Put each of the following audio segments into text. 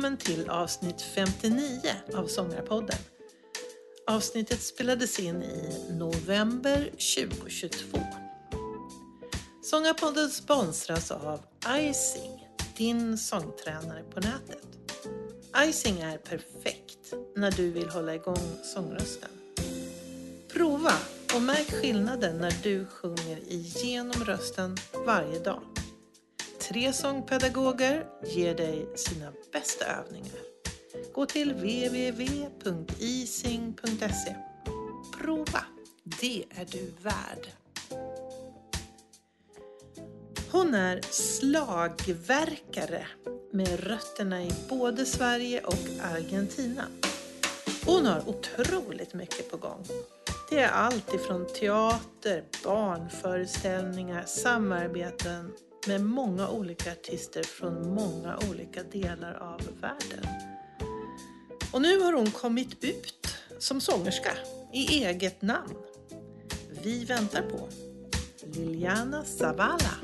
välkommen till avsnitt 59 av Sångarpodden. Avsnittet spelades in i november 2022. Sångarpodden sponsras av Icing, din sångtränare på nätet. Icing är perfekt när du vill hålla igång sångrösten. Prova och märk skillnaden när du sjunger igenom rösten varje dag. Tre sångpedagoger ger dig sina bästa övningar. Gå till www.ising.se. Prova! Det är du värd. Hon är slagverkare med rötterna i både Sverige och Argentina. Hon har otroligt mycket på gång. Det är allt ifrån teater, barnföreställningar, samarbeten med många olika artister från många olika delar av världen. Och nu har hon kommit ut som sångerska i eget namn. Vi väntar på Liliana Zavala.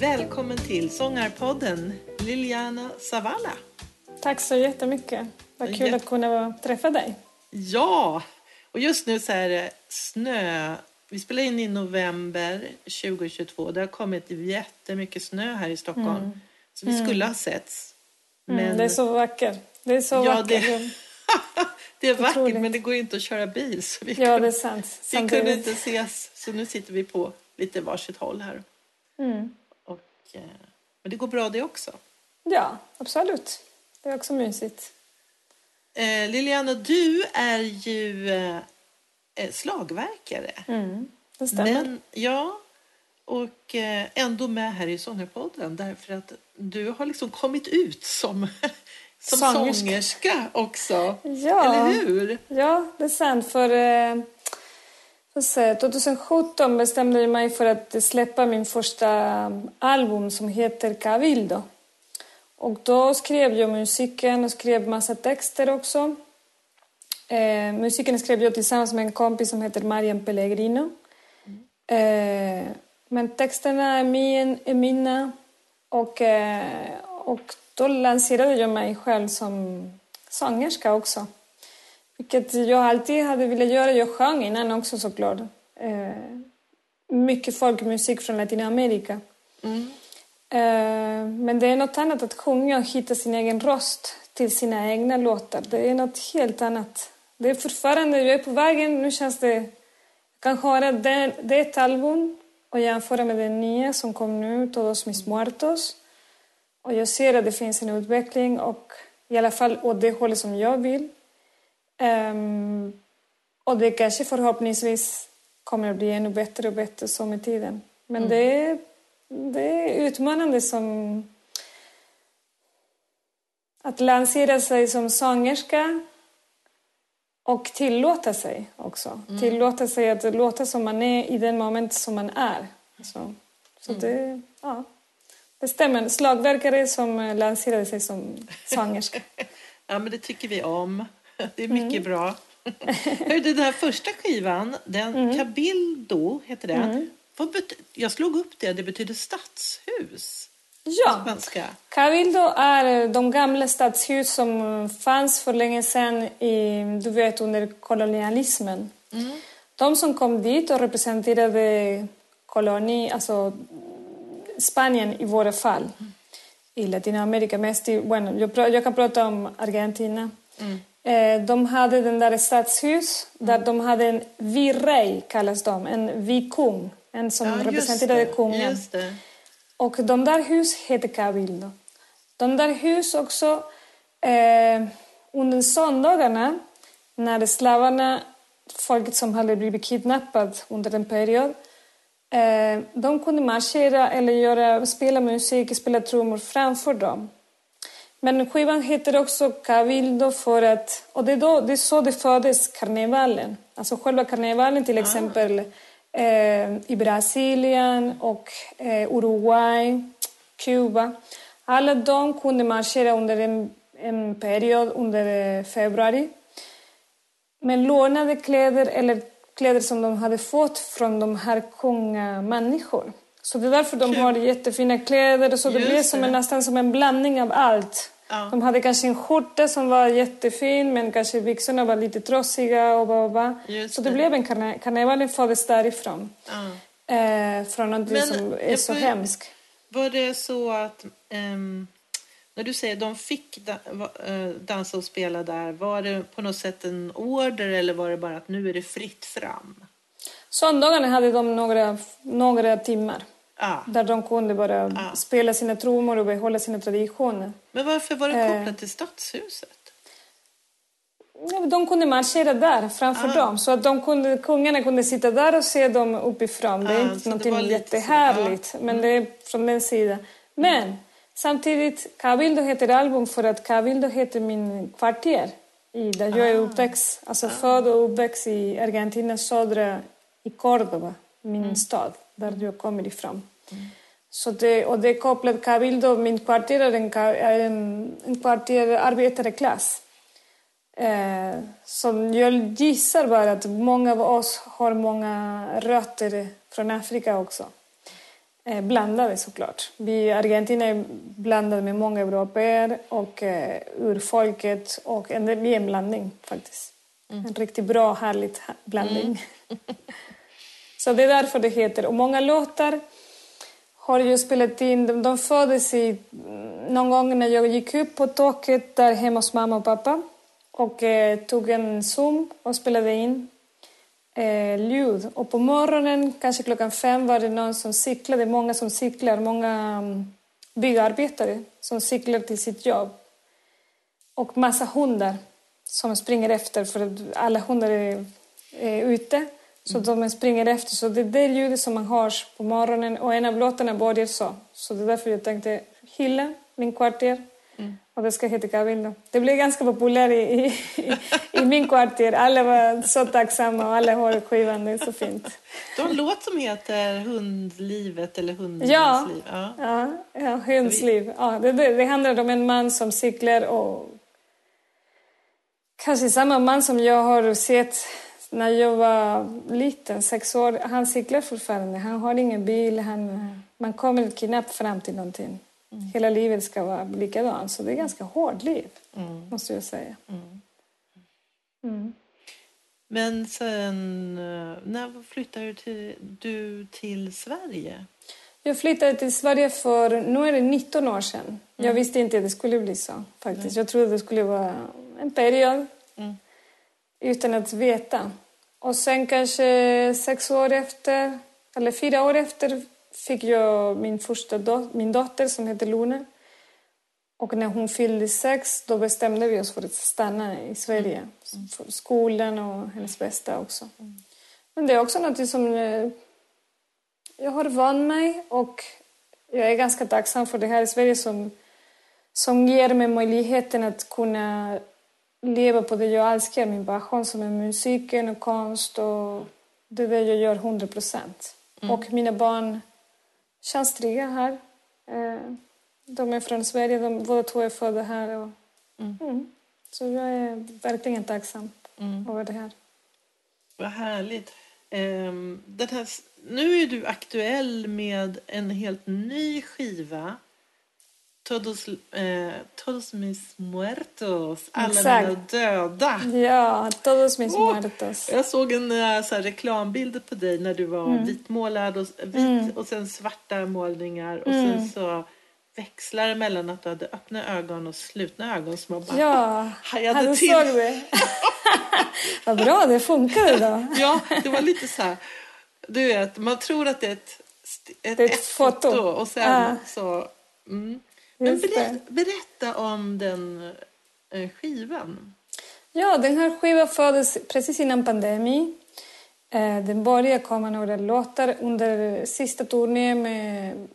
Välkommen till Sångarpodden Liliana Zavala. Tack så jättemycket. Vad kul att kunna träffa dig. Ja, och just nu så är det snö. Vi spelar in i november 2022. Det har kommit jättemycket snö här i Stockholm. Mm. Så vi skulle ha setts. Men... Mm, det är så vackert. Det är så ja, vackert. Det... det är vackert Otroligt. men det går inte att köra bil. Så vi ja, kunde... det är sant. Vi kunde inte ses. Så nu sitter vi på lite varsitt håll här. Mm. Och, eh, men det går bra det också. Ja, absolut. Det är också mysigt. Eh, Liliana, du är ju eh, eh, slagverkare. Mm, det stämmer. Men, ja, och eh, ändå med här i Sångarpodden därför att du har liksom kommit ut som, som sångerska. sångerska också. Ja. Eller hur? Ja, det är sant. För, eh, för 2017 bestämde jag mig för att släppa min första album som heter Cavildo. Och då skrev jag musiken och skrev massa texter också. Eh, musiken skrev jag tillsammans med en kompis som heter Marian Pellegrino. Eh, men texterna är, min, är mina. Och, eh, och då lanserade jag mig själv som sångerska också. Vilket jag alltid hade velat göra. Jag sjöng innan också såklart. Eh, mycket folkmusik från Latinamerika. Mm. Eh, men det är något annat att sjunga och hitta sin egen röst till sina egna låtar. Det är något helt annat. Det är fortfarande, jag är på vägen, nu känns det... Jag kan höra det, det album och jämföra med det nya som kom nu, Todos mis muertos. Och jag ser att det finns en utveckling och i alla fall åt det hållet som jag vill. Um, och det kanske förhoppningsvis kommer att bli ännu bättre och bättre så med tiden. Men mm. det är det är utmanande som att lansera sig som sångerska och tillåta sig också. Mm. Tillåta sig att låta som man är i den moment som man är. Så, så mm. det, ja, det stämmer. Slagverkare som lanserade sig som sångerska. ja, men det tycker vi om. Det är mycket mm. bra. Hör du, den här första skivan, den mm. Cabildo heter den. Jag slog upp det, det betyder stadshus. Ja, Cabildo är de gamla stadshus som fanns för länge sedan i, du vet, under kolonialismen. Mm. De som kom dit och representerade koloni, alltså Spanien i våra fall. Mm. I Latinamerika mest. I, bueno, jag, jag kan prata om Argentina. Mm. Eh, de hade den där stadshus där mm. de hade en virrey, kallas de, en vikung en som ja, representerade kungen. Och de där hus heter Cabildo. De där hus också, eh, under söndagarna när slavarna, folket som hade blivit kidnappat under en period, eh, de kunde marschera eller göra, spela musik, spela trummor framför dem. Men skivan heter också Cabildo för att, och det är, då, det är så det föddes, karnevalen. Alltså själva karnevalen till ah. exempel eh, i Brasilien och eh, Uruguay, Kuba. Alla de kunde marschera under en, en period under eh, februari med lånade kläder eller kläder som de hade fått från de här kungamänniskor. Så det är därför de har jättefina kläder. Så det blir som en, nästan som en blandning av allt. Ja. De hade kanske en skjorta som var jättefin men kanske byxorna var lite trossiga. Och bla, bla. Så det, det blev en karne karnevalen föddes därifrån. Ja. Eh, från någonting men, som är så hemskt. Var det så att um, när du säger de fick da, uh, dansa och spela där, var det på något sätt en order eller var det bara att nu är det fritt fram? Söndagarna hade de några, några timmar. Ah. Där de kunde bara ah. spela sina trummor och behålla sina traditioner. Men varför var det eh. kopplat eh. till stadshuset? De kunde marschera där framför ah. dem. Så att de kunde, kungarna kunde sitta där och se dem uppifrån. Det är ah, inte något jättehärligt. Men mm. det är från den sidan. Men mm. samtidigt, Cabildo heter album för att Cabildo heter min kvarter. I, där jag är uppväxt. Alltså född och uppväxt i Argentinas södra i Córdoba, min mm. stad, där jag kommer ifrån. Så det, och det är kopplat Cabildo, min kvarter är en, en, en kvarter arbetarklass. Eh, som jag gissar bara att många av oss har många rötter från Afrika också. Eh, blandade såklart. Vi Argentina är blandade med många europeer och eh, urfolket och en, vi är en blandning faktiskt. Mm. En riktigt bra, härlig blandning. Mm. Så det är därför det heter. Och många låtar har ju spelat in. De, de föddes i, mm, någon gång när jag gick upp på taket där hemma hos mamma och pappa och eh, tog en zoom och spelade in eh, ljud. Och på morgonen, kanske klockan fem, var det någon som cyklade. Många som cyklar, många um, byggarbetare som cyklar till sitt jobb. Och massa hundar som springer efter för att alla hundar är, är ute. Så de springer efter. Så det är det ljudet som man hör på morgonen. Och en av låtarna börjar så. Så det är därför jag tänkte hylla min kvarter. Mm. Och det ska heta Cabildo. Det blev ganska populärt i, i, i, min kvarter. Alla var så tacksamma och alla hör skivan. Det är så fint. Du har en låt som heter Hundlivet eller Hundens ja, liv. Ja, ja, ja Hunds liv. Ja, det, det, det handlar om en man som cyklar och kanske samma man som jag har sett när jag var liten, sex år, han cyklar fortfarande. Han har ingen bil. Han, man kommer knappt fram till någonting. Mm. Hela livet ska vara likadant. Så det är ganska hårt liv, mm. måste jag säga. Mm. mm. Men sen, eh, när flyttade du till, du till Sverige? Jag flyttade till Sverige för, nu är det 19 år sedan. Jag mm. visste inte att det skulle bli så faktiskt. Jag trodde det skulle vara en period mm. utan att veta. Och sen kanske sex år efter, eller fyra år efter, fick jag min första do min dotter som heter Luna. Och när hon fyllde sex då bestämde vi oss för att stanna i Sverige. Mm. För skolan och hennes bästa också. Mm. Men det är också något som eh, jag har vant mig och jag är ganska tacksam för det här i Sverige som, som ger mig möjligheten att kunna leva på det jag älskar, min passion som är musiken och konst. Och det är det jag gör 100 procent. Mm. Och mina barn känns trygga här. Eh, de är från Sverige, de, båda två är födda här. Och, mm. Mm. Så jag är verkligen tacksam mm. över det här. Vad härligt. Um, den här, nu är du aktuell med en helt ny skiva Todos, eh, todos mis muertos. Alla Exakt. mina döda. Ja, todos mis oh, muertos. Jag såg en eh, så här, reklambild på dig när du var mm. vitmålad och, vit, mm. och sen svarta målningar och mm. sen så växlar det mellan att du hade öppna ögon och slutna ögon som man bara ja, hajade till. Såg det. Vad bra, det funkade då. ja, det var lite så här, du vet, man tror att det är ett, ett, ett, ett foto. foto och sen ja. så Mm. Men berätta, berätta om den eh, skivan. Ja, den här skivan föddes precis innan pandemin. Eh, den började komma några låtar under sista turnén med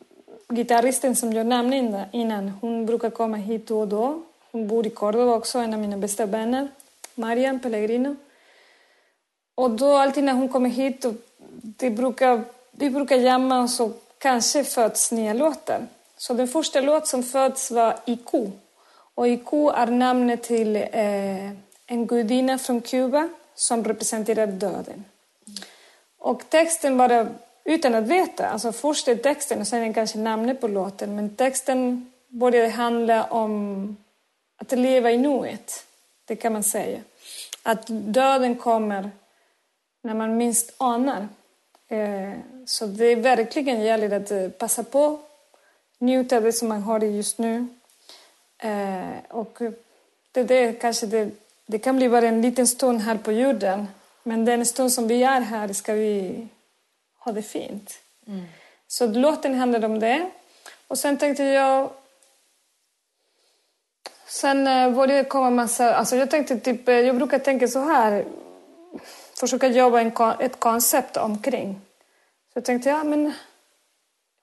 gitarristen som jag nämnde innan. Hon brukar komma hit då och då. Hon bor i Córdoba också, en av mina bästa vänner. Marian Pellegrino. Och då alltid när hon kommer hit, det brukar, vi brukar jamma och så kanske föds nya låtar. Så den första låt som föds var Iku. Och Iku är namnet till eh, en gudinna från Kuba som representerar döden. Och texten bara utan att veta. Alltså först är texten och sen är kanske namnet på låten. Men texten började handla om att leva i nuet. Det kan man säga. Att döden kommer när man minst anar. Eh, så det verkligen gäller att passa på, njuta av det som man har just nu. Eh, och det, det, kanske det, det kan bli bara en liten stund här på jorden. Men den stund som vi är här ska vi ha det fint. Mm. Så låten handlar om det. Och sen tänkte jag... Sen eh, började det komma massa... Alltså jag tänkte typ... Eh, jag brukar tänka så här. Försöka jobba en, ett koncept omkring. Så jag tänkte, ja men...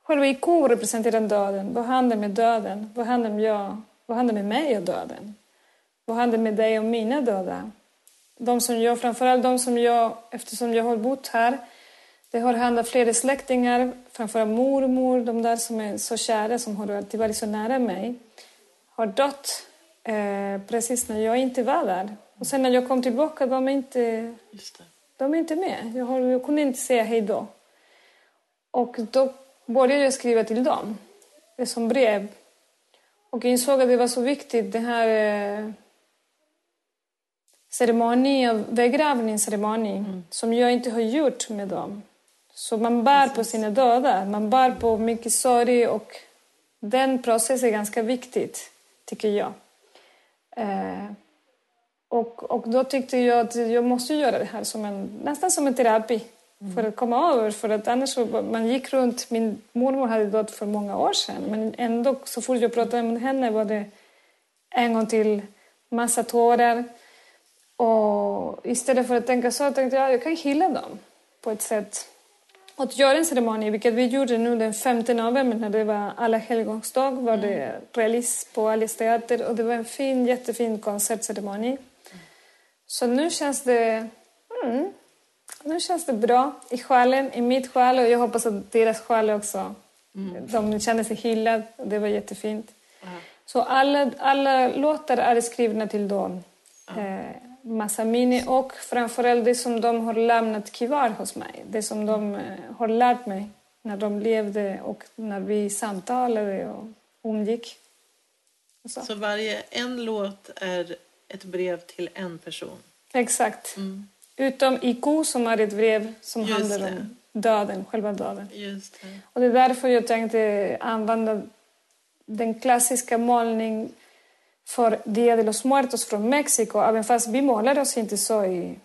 Själva ikon representerar döden. Vad händer med döden? Vad händer med jag? Vad händer med mig och döden? Vad händer med dig och mina döda? De som jag, framförallt de som jag, eftersom jag har bott här, det har hänt flera släktingar, framförallt mormor, de där som är så kära, som har alltid varit så nära mig, har dött eh, precis när jag inte var där. Och sen när jag kom tillbaka, de är inte, De är inte med. Jag, har, jag kunde inte säga hej då. Och då började jag skriva till dem, det som brev. Och insåg att det var så viktigt, det här eh, ceremoni, begravningsceremoni, mm. som jag inte har gjort med dem. Så man bär på sina döda, man bär på mycket sorg och den processen är ganska viktig, tycker jag. Eh, och, och då tyckte jag att jag måste göra det här som en, nästan som en terapi. För att komma över. För att annars så, man gick runt, min mormor hade dött för många år sedan men ändå så fort jag pratade med henne var det en gång till massa tårar. Och istället för att tänka så tänkte jag att jag kan hylla dem på ett sätt att göra en ceremoni, vilket vi gjorde nu den 5 november när det var alla helgons dag, var det mm. release på Alice Teater och det var en fin, jättefin konsertceremoni. Mm. Så nu känns det, mm, nu känns det bra i själen, i mitt själ och jag hoppas att deras själ också, mm. de känner sig hyllade. Det var jättefint. Mm. Så alla, alla låtar är skrivna till dem. Eh, massa minne och framförallt det som de har lämnat kvar hos mig. Det som de eh, har lärt mig när de levde och när vi samtalade och umgick. Så. så varje en låt är ett brev till en person? Exakt. Mm. Utom Iku som är ett brev som Just handlar det. om döden, själva döden. Just det. Och det är därför jag tänkte använda den klassiska målningen för Dia de los Muertos från Mexiko, även fast vi målar oss inte så i,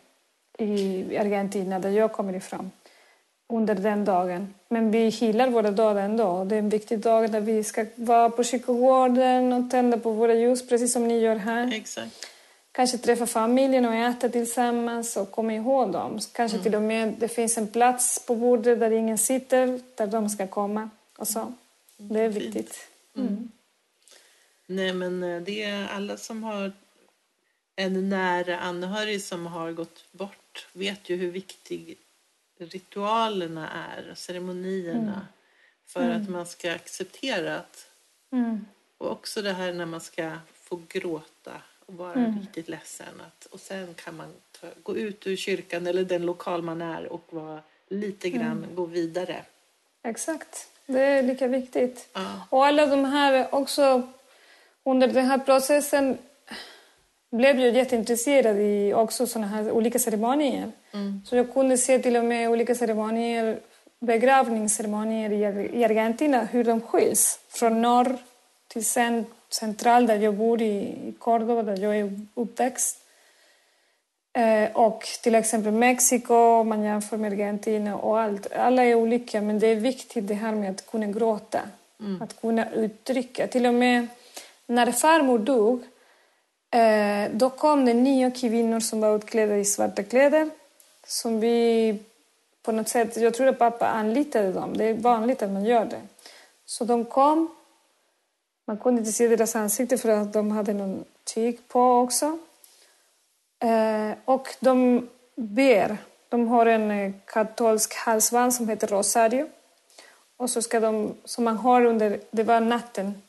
i Argentina, där jag kommer ifrån, under den dagen. Men vi hyllar våra döda ändå. Det är en viktig dag där vi ska vara på kyrkogården och tända på våra ljus, precis som ni gör här. Exakt. Kanske träffa familjen och äta tillsammans och komma ihåg dem. Kanske mm. till och med det finns en plats på bordet där ingen sitter, där de ska komma. Och så. Det är viktigt. Mm. Nej, men eh, det är alla som har en nära anhörig som har gått bort vet ju hur viktig ritualerna är, ceremonierna, mm. för mm. att man ska acceptera att... Mm. Och också det här när man ska få gråta och vara mm. riktigt ledsen. Att, och sen kan man ta, gå ut ur kyrkan eller den lokal man är och vara lite grann mm. gå vidare. Exakt, det är lika viktigt. Ja. Och alla de här också under den här processen blev jag jätteintresserad i också såna här olika ceremonier. Mm. Så jag kunde se till och med olika ceremonier, begravningsceremonier i Argentina, hur de skiljs från norr till central där jag bor i Córdoba, där jag är uppväxt. Eh, och till exempel Mexiko, man jämför med Argentina och allt. Alla är olika men det är viktigt det här med att kunna gråta, mm. att kunna uttrycka. Till och med när farmor dog, eh, då kom det nio kvinnor som var utklädda i svarta kläder. Som vi på något sätt, jag tror att pappa anlitade dem. Det är vanligt att man gör det. Så de kom. Man kunde inte se deras ansikte för att de hade någon tyg på också. Eh, och de ber. De har en eh, katolsk halsband som heter Rosario. Och så ska de, som man har under, det var natten,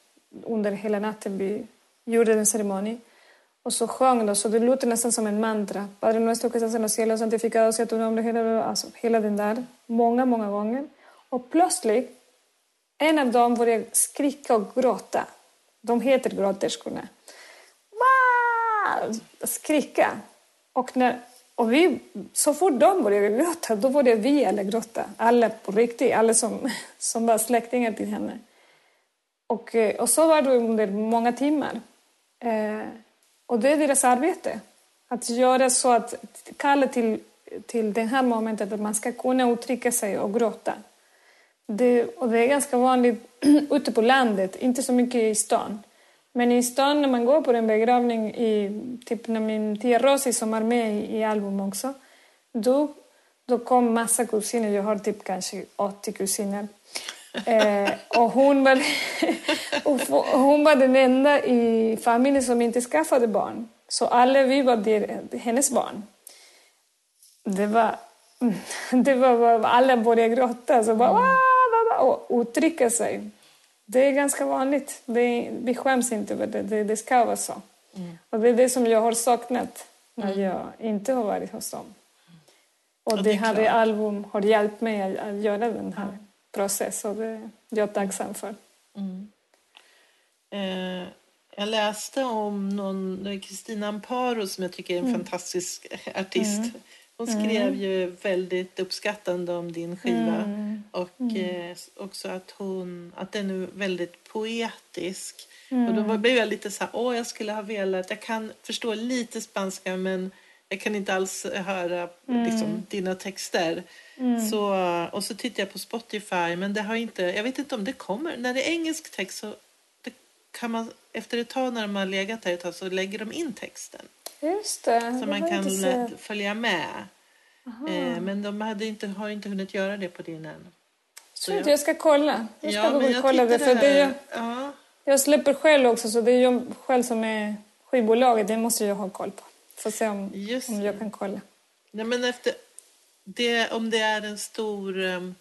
under hela natten vi gjorde den ceremoni. Och så sjöng de, så det låter nästan som en mantra. Padre nuestro que estás en los cielos, santificado sea tu nombre. Hela, alltså, hela den där, många, många gånger. Och plötsligt, en av dem började skrika och gråta. De heter gråterskorna. Skrika. Och, när, och vi, så fort de började gråta, då började vi alla gråta. Alla på riktigt, alla som, som var släktingar till henne. Och, eh, och så var det under många timmar. Eh, och det är deras arbete. Att göra så att kalla till, till det här momentet att man ska kunna uttrycka sig och gråta. Det, och det är ganska vanligt ute på landet, inte så mycket i stan. Men i stan när man går på en begravning, i, typ när min tia Rosie som är med i, i album också, då, då kom massa kusiner, jag har typ kanske 80 kusiner. Eh, och hon var, hon var den enda i familjen som inte skaffade barn. Så alla vi var der, hennes barn. Det var, det var alla började gråta så bara, mm och uttrycka sig. Det är ganska vanligt. Det, vi skäms inte över det. det. Det ska vara så. Mm. Och det är det som jag har saknat när mm. jag inte har varit hos dem. Och, och det, det här album har hjälpt mig att, göra den här mm. processen. Och det är jag tacksam för. Mm. Eh, jag läste om någon, Kristina Amparo som jag tycker är en mm. fantastisk artist. Mm. Hon skrev mm. ju väldigt uppskattande om din skiva. Mm. Och mm. eh, också att, hon, att den är väldigt poetisk. Mm. Och då blev jag lite så här, åh jag skulle ha velat, jag kan förstå lite spanska men jag kan inte alls höra mm. liksom, dina texter. Mm. Så, och så tittade jag på Spotify men det har inte, jag vet inte om det kommer. När det är engelsk text så kan man, efter ett tag när de har legat där ett tag så lägger de in texten. Just det. Så man kan följa med. Eh, men de hade inte, har inte hunnit göra det på din än. Så jag, jag ska kolla. Jag ska ja, jag kolla det. För det, jag, ja. jag släpper själv också så det är jag själv som är skivbolaget. Det måste jag ha koll på. Får se om, om jag kan kolla. Nej, men efter det, om det är en stor um,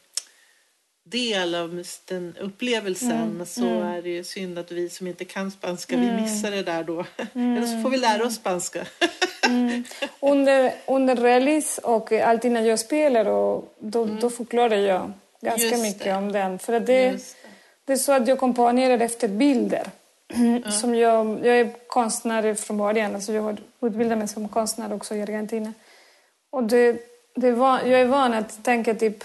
del av den upplevelsen mm, så mm. är det ju synd att vi som inte kan spanska, mm. vi missar det där då. Mm, Eller så får vi lära oss spanska. Mm. Under, under release och alltid när jag spelar och då, mm. då förklarar jag ganska Just mycket det. om den. För det, det. det är så att jag komponerar efter bilder. Som jag, jag är konstnär från början, alltså jag har utbildat mig som konstnär också i Argentina. Och det, det var, jag är van att tänka typ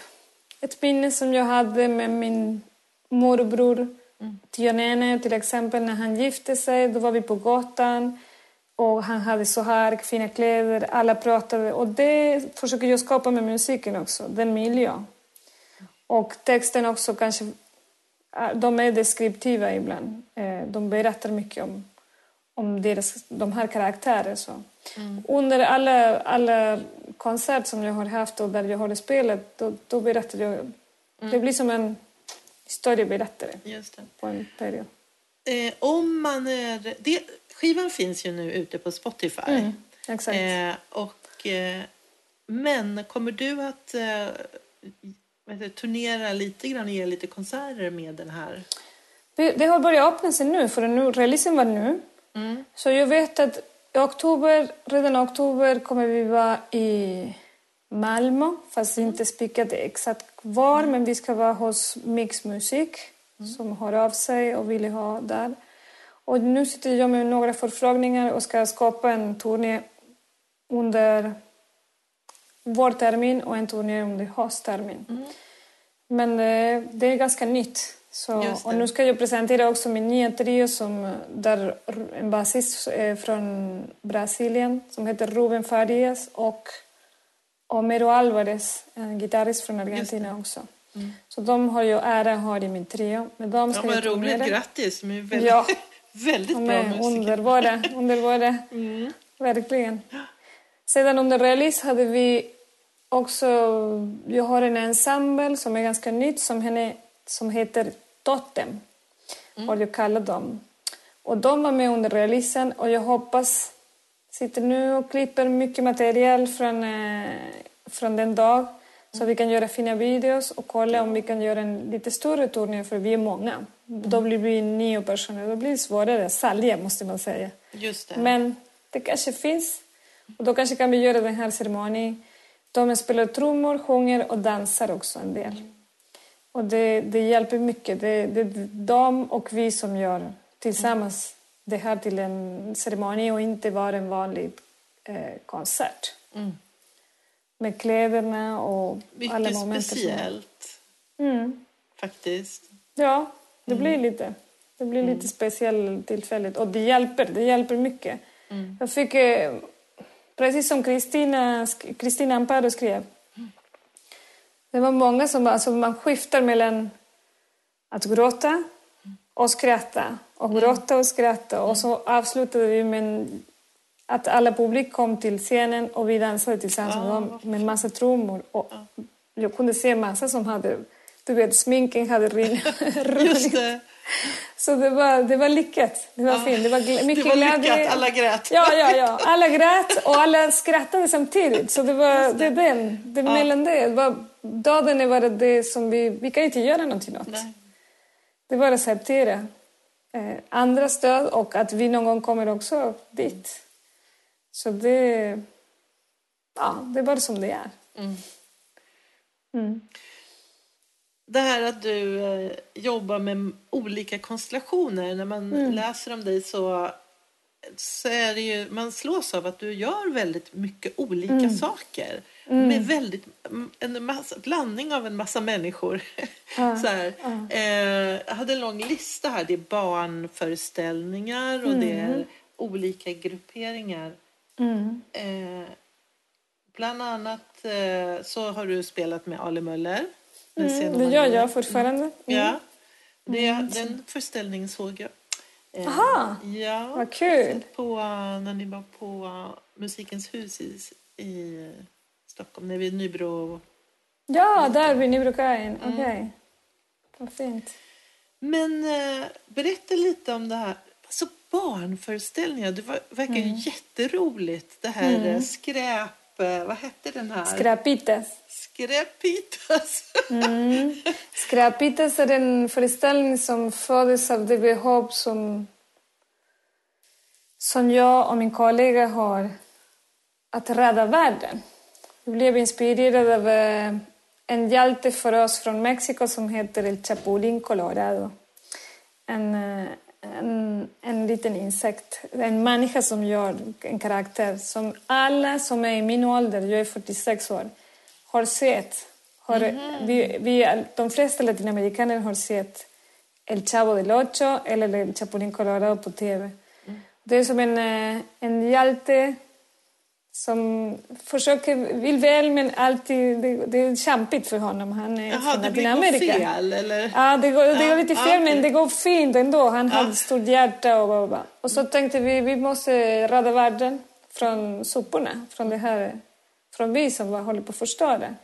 ett minne som jag hade med min morbror mm. Tionene till exempel när han gifte sig. Då var vi på gatan och han hade så här fina kläder. Alla pratade och det försöker jag skapa med musiken också, den miljön. Och texten också kanske, de är deskriptiva ibland. Eh, de berättar mycket om, om deras, de här karaktärerna. Så. Mm. Under alla, alla konserter som jag har haft och där jag har spelat, då, då berättar jag. Mm. Det blir som en historieberättare Just det. på en period. Eh, om man är... Det, skivan finns ju nu ute på Spotify. Mm, exakt. Eh, och, eh, men kommer du att eh, du, turnera lite grann och ge lite konserter med den här? Det, det har börjat öppna sig nu, för nu, releasen var nu. Mm. Så jag vet att i oktober, redan i oktober kommer vi vara i Malmö, fast inte spikat exakt var, mm. men vi ska vara hos Mix Musik mm. som hör av sig och vill ha där. Och nu sitter jag med några förfrågningar och ska skapa en turné under vårtermin och en turné under hösttermin. Mm. Men det, eh, det är ganska nytt. Så, och nu ska jag presentera också min nya trio som, där en basist är från Brasilien som heter Ruben Farias och Homero Alvarez, en gitarrist från Argentina också. Mm. Så de har jag ära att ha i min trio. Med dem ska ja, vad roligt, grattis! De är väldigt, ja. väldigt bra musiker. Underbara, underbara. Mm. verkligen. Sedan under release hade vi också, jag har en ensemble som är ganska nytt som, henne, som heter Totem, mm. har jag kallat dem. Och de var med under releasen och jag hoppas, sitter nu och klipper mycket material från, eh, från den dag så mm. vi kan göra fina videos och kolla om vi kan göra en lite större turné för vi är många. Mm. Då blir vi nio personer, då blir det svårare att sälja måste man säga. Just det. Men det kanske finns. Och då kanske kan vi göra den här ceremonin. De spelar trummor, sjunger och dansar också en del. Och det, det hjälper mycket. Det, det är de och vi som gör tillsammans det här till en ceremoni och inte bara en vanlig eh, konsert. Mm. Med kläderna och Mycket alla. Mycket speciellt. Mm. Faktiskt. Ja, det blir mm. lite. Det blir lite mm. speciellt tillfälligt. Och det hjälper. Det hjälper mycket. Mm. Jag fick, eh, precis som Kristina Kristina Amparo skrev, det var många som alltså man skiftar mellan att gråta och skratta och mm. gråta och skratta och så avslutade vi med att alla publik kom till scenen och vi dansade tillsammans med dem med massa trummor och jag kunde se massa som hade, du vet, sminken hade runnit. Så det var, det var lyckat. Det var ja. fint. Det var mycket det var lyckat. Glädje. Alla grät. Ja, ja, ja. Alla grät och alla skrattade samtidigt. Så det var det. det den. Det ja. mellan det. det var, döden är bara det som vi... Vi kan inte göra någonting åt. Nej. Det var att acceptera eh, andra stöd och att vi någon gång kommer också dit. Så det... Ja, det är bara som det är. Mm. Mm det här att du eh, jobbar med olika konstellationer. När man mm. läser om dig så, så är det ju, man slås av att du gör väldigt mycket olika mm. saker. Mm. Med väldigt, en massa, blandning av en massa människor. Ja. så här, ja. eh, jag hade en lång lista här. Det är barnföreställningar och det är mm. olika grupperingar. Mm. Eh, bland annat eh, så har du spelat med Ale Möller. Mm, det gör jag fortfarande. Mm. Ja, det, mm. den föreställningen såg jag. Eh, Aha, ja, vad kul! På, när ni var på Musikens hus i, i Stockholm, när vi Nybro... Ja, där vid Nybrokajen. Mm. Okej. Okay. Vad fint. Men eh, berätta lite om det här. Alltså barnföreställningar, det var, verkar mm. jätteroligt. Det här mm. skräp Eh, vad hette den här? Skräpitas. Skräpitas. mm. Skräpitas är en föreställning som föddes av det behov som, som jag och min kollega har att rädda världen. Blev inspirerade av eh, en hjälte för oss från Mexiko som heter El Chapulín Colorado. En, eh, en, en liten insekt, en människa som gör en karaktär som alla som är i min ålder, jag är 46 år, har sett. Har, mm. vi, vi, de flesta latinamerikaner har sett El Chavo del Ocho eller El Chapulín Colorado på tv. Mm. Det är som en, eh, en hjälte som försöker, vill väl men alltid, det, det är kämpigt för honom. Han är Jaha, från Latinamerika. det går fel eller? Ja, det går, det går lite fel ja, men det går fint ändå. Han ja. hade ett stort hjärta och, och, och så tänkte vi, vi måste rädda världen från soporna, från det här, från vi som var, håller på att förstöra.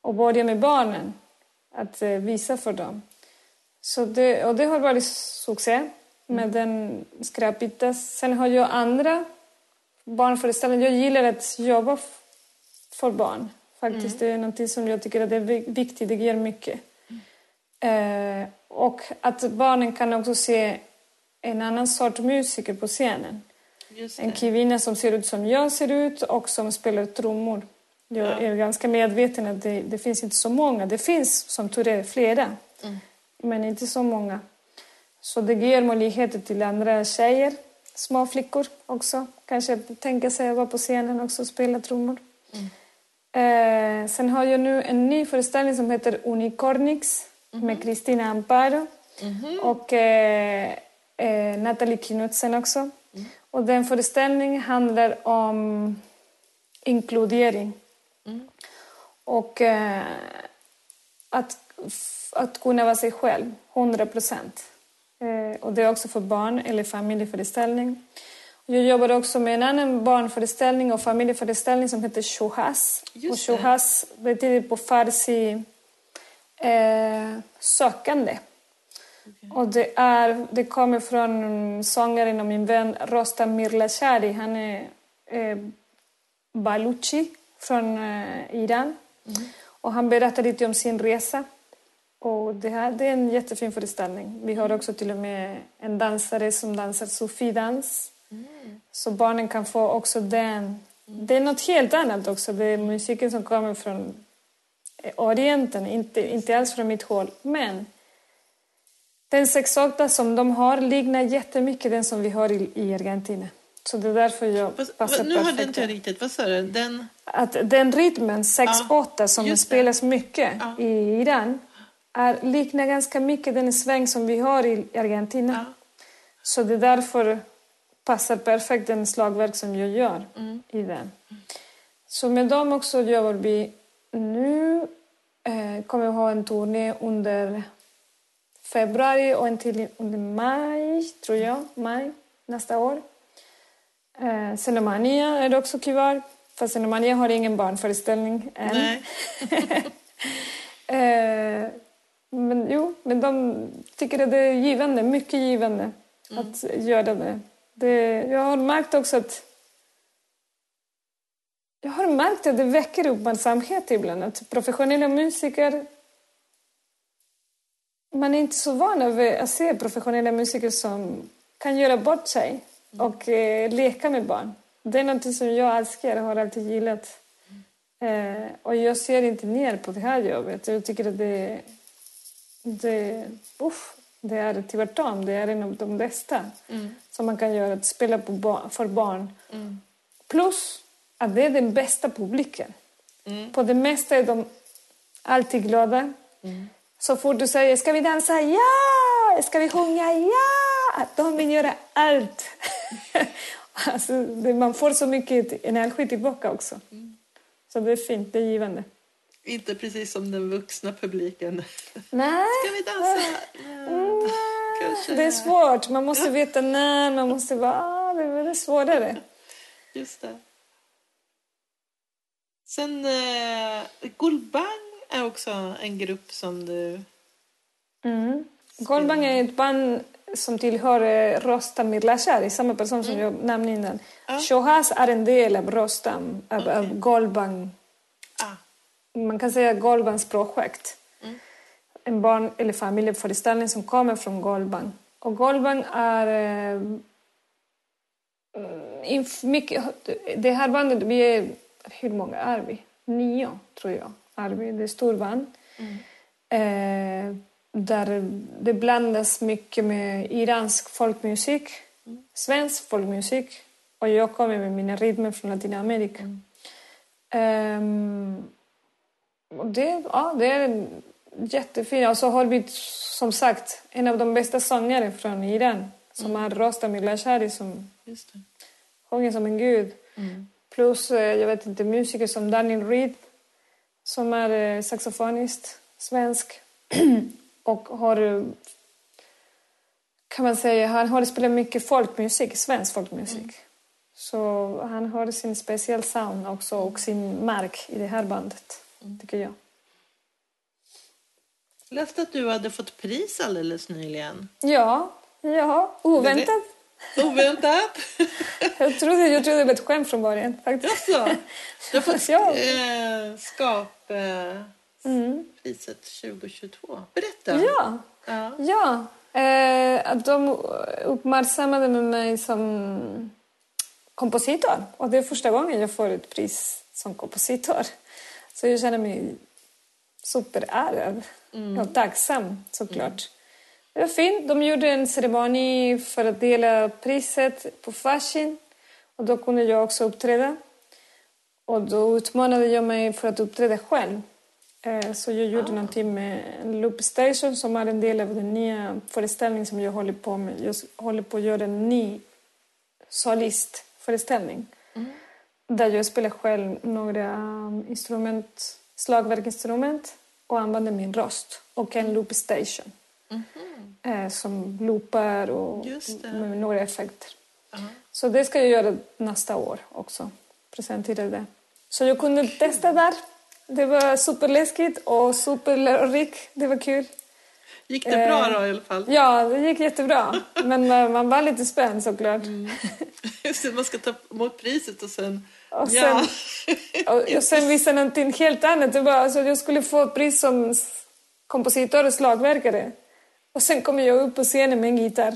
Och börja med barnen, att uh, visa för dem. Så det, och det har varit succé med mm. den skräpitas. Sen har jag andra barnföreställning. Jag gillar att jobba för barn. Faktiskt. Mm. Det är något som jag tycker är viktigt. Det ger mycket. Mm. Eh, och att barnen kan också se en annan sorts musiker på scenen. En kvinna som ser ut som jag ser ut och som spelar trummor. Jag ja. är ganska medveten att det, det, finns inte så många. Det finns som tur är flera, mm. men inte så många. Så det ger möjligheter till andra tjejer små flickor också. Kanske tänka sig att vara på scenen också och spela trummor. Mm. Eh, sen har jag nu en ny föreställning som heter Unicornix mm med Kristina Amparo mm och eh, eh, Nathalie Knudsen också. Mm. Och den föreställningen handlar om inkludering. Mm. Och eh, att, att kunna vara sig själv, 100 procent. Eh, och det är också för barn eller familjeföreställning. Jag jobbar också med en annan barnföreställning och familjeföreställning som heter Shohas. Och Shohas betyder på farsi eh, sökande. Okay. Och det, är, det kommer från sångaren och min vän Rostam Mirlashari. Han är eh, baluchi från eh, Iran. Mm. Och han berättar lite om sin resa och det, här, det är en jättefin föreställning. Vi har också till och med en dansare som dansar sofidans. Mm. Så barnen kan få också den. Det är något helt annat också. Det är musiken som kommer från Orienten, inte, inte alls från mitt håll. Men den sexokta som de har liknar jättemycket den som vi har i, i Argentina. Så det är därför jag Fast, passar Nu perfekt. hörde inte jag riktigt. Vad sa du? Den... Att den rytmen, 6-8, som just det. spelas mycket Ja. i Iran är, liknar ganska mycket den sväng som vi har i Argentina. Ja. Så det är därför passar perfekt den slagverk som jag gör Mm. i den. Så med dem också jobbar vi nu. Eh, kommer vi ha en turné under februari och en till under maj, tror jag. Maj nästa år. Eh, Cenomania är det också kvar. Fast Cenomania har ingen barnföreställning än. Eh, men jo, men de tycker att det är givande, mycket givande att göra det. det. Jag har märkt också att jag har märkt att det väcker uppmärksamhet ibland. Att professionella musiker... Man är inte så van vid att se professionella musiker som kan göra bort sig och eh, leka med barn. Det är något som jag älskar och har alltid gillat. Eh, och jag ser inte ner på det här jobbet. Jag tycker att det, det, uff, det är tvärtom. Det är en av de bästa som man kan göra. Att spela på för barn. Plus att det är den bästa publiken. På det mesta är de alltid glada. Så fort du säger ska vi dansa? Ja! Ska vi sjunga? Ja! De vill göra allt. alltså, man får så mycket energi tillbaka också. Så det är fint, det är givande. Inte precis som den vuxna publiken. Nej, Ska vi dansa? Kanske. det är svårt. Man måste veta när, man måste vara... Ah, det är väldigt svårare. Just det. Sen eh, Gulbang är också en grupp som du... Mm. Golbang är ett band som tillhör eh, Rostam Mirlashari, samma person som jag nämnde innan. Ja. Shohaz är en del av Rostam, av, av Golbang. Man kan säga Golbangs projekt. En barn eller familjeföreställning som kommer från Golbang. Och Golbang är... Eh, mm, mycket, det här bandet, vi är... Hur många är vi? Nio, tror jag. Är vi. Det är stor band. Eh, där det blandas mycket med iransk folkmusik, svensk folkmusik och jag kommer med mina rytmer från Latinamerika. Ehm, och det, ja, det är jättefint. Och så har vi som sagt en av de bästa sångare från Iran som är Rostam Milashari som sjunger som en gud. Plus, eh, jag vet inte, musiker som Daniel Reed som är eh, saxofonist, svensk. och har, kan man säga, han har spelat mycket folkmusik, svensk folkmusik. Så han har sin speciell sound också och sin mark i det här bandet, tycker jag. Jag läste att du hade fått pris alldeles nyligen. Ja, ja, oväntat. Oväntat. Jag trodde, jag trodde det var ett skämt från början faktiskt. Jaså? Du har fått Ja. eh, skap eh, Mm. priset 2022. Berätta. Ja, Ja. Ja, eh, de uppmärksammade med mig som kompositor. Och det är första gången jag får ett pris som kompositor. Så jag känner mig superärad och tacksam såklart. Det var fint. De gjorde en ceremoni för att dela priset på Fashion. Och då kunde jag också uppträda. Och då utmanade jag mig för att uppträda själv. Eh, Så jag gjorde någonting med en Loop Station som är en del av den nya föreställningen som jag håller på med. Jag håller på att göra en ny solistföreställning. Där jag spelar själv några um, instrument, slagverkinstrument och använder min röst och en Loop Station. Eh, som loopar och med några effekter. Ja. Så det ska jag göra nästa år också. Presentera det. Så jag kunde testa där. Det var superläskigt och superlärorikt. Det var kul. Gick det bra Eh, då i alla fall? Ja, det gick jättebra. Men eh, man var lite spänd såklart. Just det, man ska ta emot priset och sen... Och sen, ja. och, och sen visade någonting helt annat. Det var, alltså, jag skulle få pris som kompositor och slagverkare. Och sen kom jag upp på scenen med en gitarr.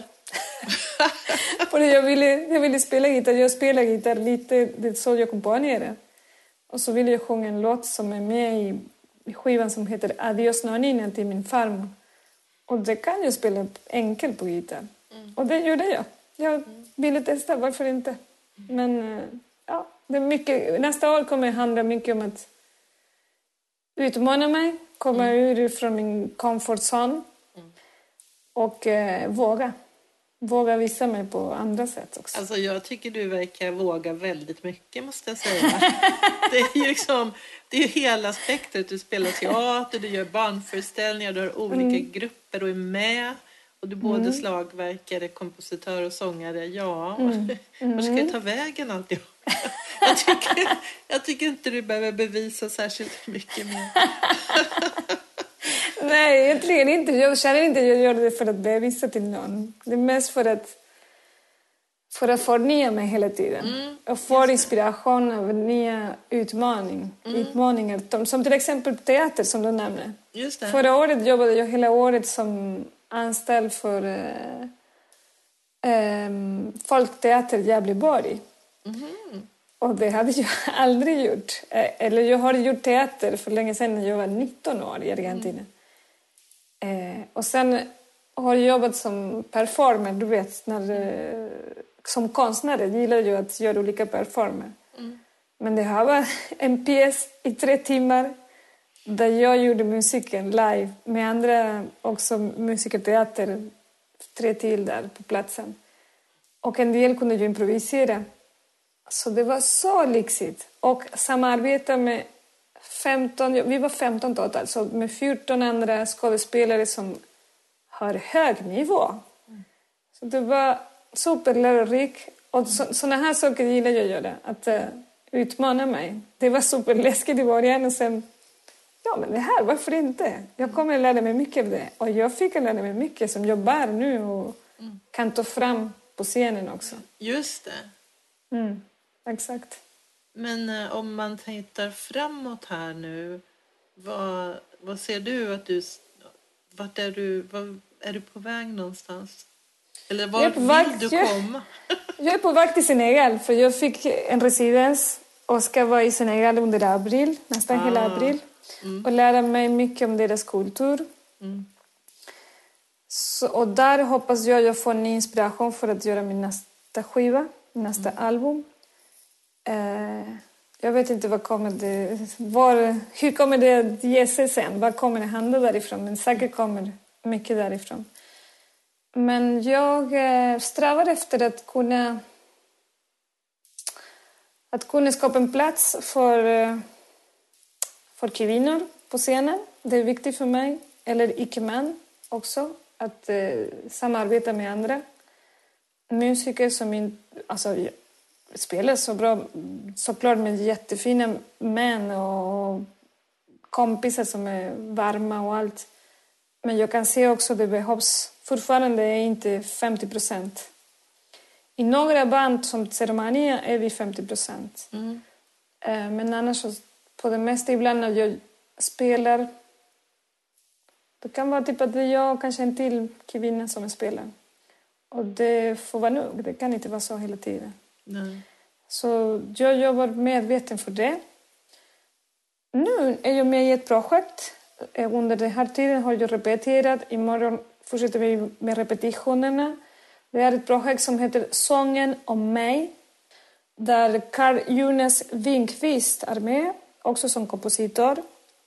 För jag ville, jag ville spela gitarr. Jag spelar gitarr lite, det är så jag komponerar. Och så ville jag sjunga en låt som är med i, i skivan som heter Adios Nonina till min farmor. Och det kan jag spela enkelt på gitarr. Mm. Och det gjorde jag. Jag ville testa, varför inte? Men eh, ja, det är mycket, nästa år kommer det handla mycket om att utmana mig, komma mm. ur från min comfort zone mm. och eh, våga. Våga visa mig på andra sätt också. Alltså jag tycker du verkar våga väldigt mycket måste jag säga. det är ju liksom, det är hela spektret. Du spelar teater, du gör barnföreställningar, du har olika mm. grupper och är med. Och du är både mm. slagverkare, kompositör och sångare. Ja, mm. var ska det ta vägen alltihop? Jag, tycker, jag tycker inte du behöver bevisa särskilt mycket mer. Nej, egentligen inte. Jag känner inte att jag gör det för att bevisa till någon. Det är mest för att, för att förnya mig hela tiden. Mm, och få inspiration av nya utmaning, mm. utmaningar. Som till exempel teater som du nämnde. Just det. Förra året jobbade jag hela året som anställd för eh, eh, Folkteater Gävleborg. Mm. Och det hade jag aldrig gjort. Eh, eller jag har gjort teater för länge sedan när jag var 19 år i Argentina. Mm. Eh, och sen har jag jobbat som performer, du vet, när, eh, som konstnär gillar jag att göra olika performer. Mm. Men det här var en pjäs i tre timmar där jag gjorde musiken live med andra också musikerteater, tre till där på platsen. Och en del kunde ju improvisera. Så det var så lyxigt. Och samarbeta med 15, vi var 15 totalt, så med 14 andra skådespelare som har hög nivå. Så det var superlärorikt. Och sådana här saker gillar jag att göra, att uh, utmana mig. Det var superläskigt i början och sen, ja men det här, varför inte? Jag kommer att lära mig mycket av det. Och jag fick lära mig mycket som jag bär nu och kan ta fram på scenen också. Just det. Mm. Exakt. Men eh, om man tittar framåt här nu, vad, vad ser du att du... Vart är du, var, är du på väg någonstans? Eller var vill väg, du komma? Jag, jag är på väg till Senegal för jag fick en residens och ska vara i Senegal under april, nästan ah. hela april. Mm. Och lära mig mycket om deras kultur. Mm. Så, och där hoppas jag att jag får en inspiration för att göra min nästa skiva, nästa mm. album. Eh, jag vet inte vad kommer det, var, hur kommer det att ge sig sen? Vad kommer det hända därifrån? Men säkert kommer mycket därifrån. Men jag eh, strävar efter att kunna att kunna skapa en plats för, eh, för kvinnor på scenen. Det är viktigt för mig. Eller icke-män också. Att eh, samarbeta med andra musiker som inte... Alltså, spelar så bra, såklart med jättefina män och kompisar som är varma och allt. Men jag kan se också att det behövs fortfarande inte 50 procent. I några band som Ceremania är vi 50 procent. Mm. Eh, men annars, på det mesta ibland när jag spelar det kan vara typ att det är jag och kanske en till kvinna som spelar. Och det får vara nog. Det kan inte vara så hela tiden. Nej. Så jag jobbar medveten för det. Nu är jag med i ett projekt. Eh, under den här tiden har jag repeterat. Imorgon fortsätter vi med repetitionerna. Det är ett projekt som heter Sången om mig. Där Carl Jonas Winkvist är med, också som kompositör.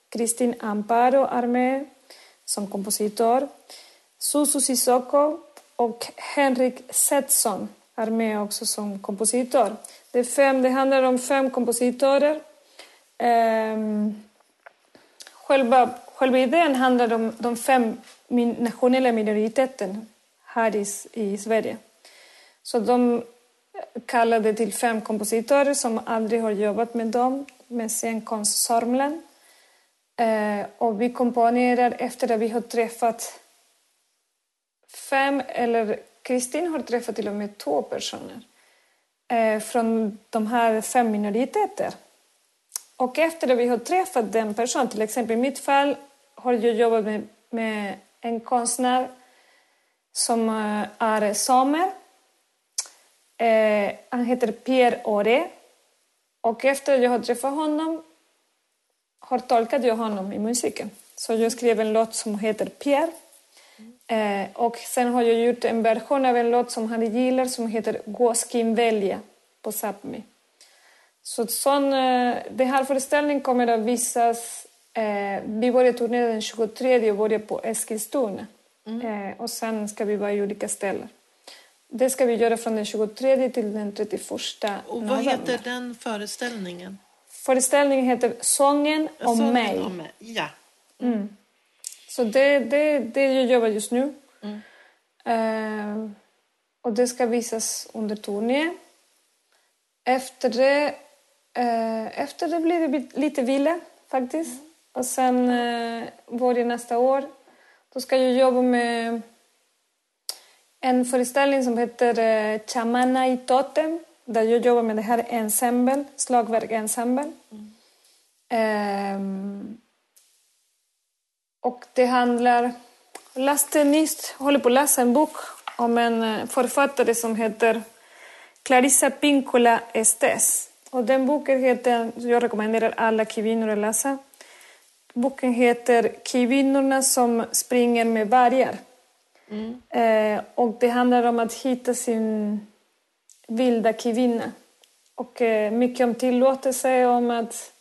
Kristin Amparo är med som kompositör. Susu Sissoko och Henrik Setson är med också som kompositör. Det, fem, det handlar om fem kompositörer. Um, ehm, själva, själva idén handlar om de fem min, nationella minoriteterna här i, i Sverige. Så de kallade till fem kompositörer som aldrig har jobbat med dem, med scenkonst Sörmland. Eh, och vi komponerar efter att vi har träffat fem, eller Kristin har träffat till och med två personer eh, från de här fem minoriteter. Och efter att vi har träffat den personen, till exempel i mitt fall har jag jobbat med, med en konstnär som eh, är samer Eh, han heter Pierre Ore. Och efter att jag har träffat honom har tolkat jag honom i musiken. Så jag skrev en låt som heter Pierre. Eh, och sen har jag gjort en version av en låt som han gillar som heter Gåskin välja på Sápmi. Så sån, eh, den här föreställningen kommer att visas... Eh, vi börjar turnera den 23 och börjar på Eskilstuna. Mm. Eh, och sen ska vi vara i olika ställen. Det ska vi göra från den 23 till den 31 Och vad heter den föreställningen? Föreställningen heter Sången om Sången mig. Om. Ja. Mm. Så det, det, det jag jobbar just nu. Mm. Uh, och det ska visas under turné. Efter det, uh, efter det blir det lite vila faktiskt. Mm. Och sen uh, börjar nästa år. Då ska jag jobba med en föreställning som heter uh, Chamana i Totem där jag jobbar med det här ensemble, slagverk ensemble. Mm. Um, och det handlar... Jag läste nyss, håller på att läsa en bok om en eh, författare som heter Clarissa Pinkola Estes. Och den boken heter, jag rekommenderar alla kvinnor att läsa. Boken heter Kvinnorna som springer med vargar. Mm. Eh, och det handlar om att hitta sin vilda kvinna. Och eh, mycket om tillåtelse, om att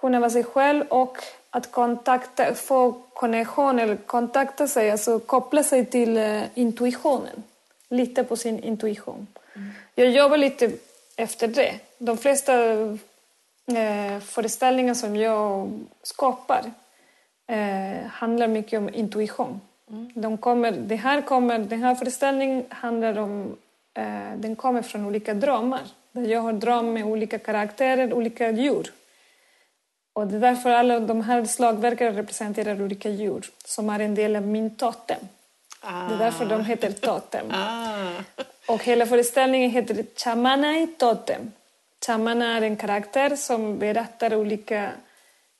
kunna vara sig själv och att kontakta, få konnexion eller kontakta sig, alltså koppla sig till uh, intuitionen. Lita på sin intuition. Mm. Jag jobbar lite efter det. De flesta uh, föreställningar som jag skapar uh, handlar mycket om intuition. Mm. De kommer, det här kommer, den här föreställningen handlar om, den kommer från olika drömmar. Där jag har drömt med olika karaktärer, olika djur. Och det är därför alla de här slagverken representerar olika djur som är en del av min totem. Ah. Det är därför de heter totem. Ah. Och hela föreställningen heter Chamana i totem. Chamana är en karaktär som berättar olika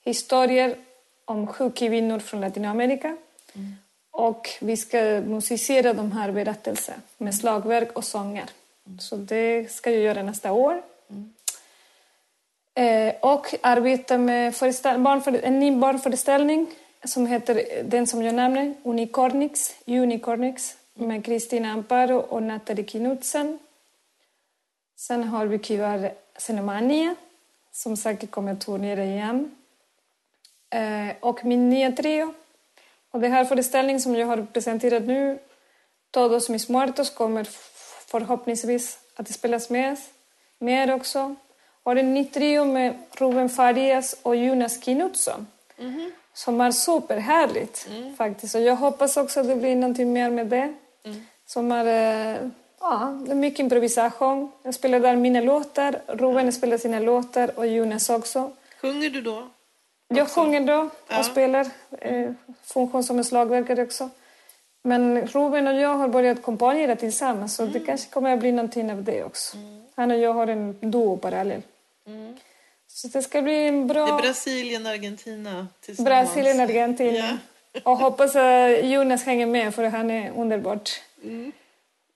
historier om sju kvinnor från Latinamerika. Mm. Och vi ska musicera de här berättelserna med slagverk och sånger. Mm. Så det ska jag göra nästa år. Mm. Eh, och arbetar med barnföre en ny barnföreställning som heter eh, den som jag nämnde, Unicornix, Unicornix med Kristina Amparo och Nathalie Knudsen. Sen har vi Kivar Senomania som säkert kommer att turnera igen. Eh, och min nya trio. Och den här föreställningen som jag har presenterat nu, Todos mis muertos, kommer förhoppningsvis att spelas med mer också har en ny trio med Ruben Farias och Jonas Knutsson. Mm -hmm. Som är superhärligt mm. faktiskt. Och jag hoppas också att det blir någonting mer med det. Mm. Som är, äh, ja, det är mycket improvisation. Jag spelar där mina låtar, Ruben spelar sina låtar och Jonas också. Sjunger du då? Jag sjunger då och ja. spelar. Eh, funktion som en slagverkare också. Men Ruben och jag har börjat komponera tillsammans så det mm. kanske kommer att bli någonting av det också. Han och jag har en duo parallell. Mm. Så det ska bli en bra... Det är Brasilien Argentina tillsammans. Brasilien Argentina. Ja. Och hoppas att Jonas hänger med för han är underbart. Mm.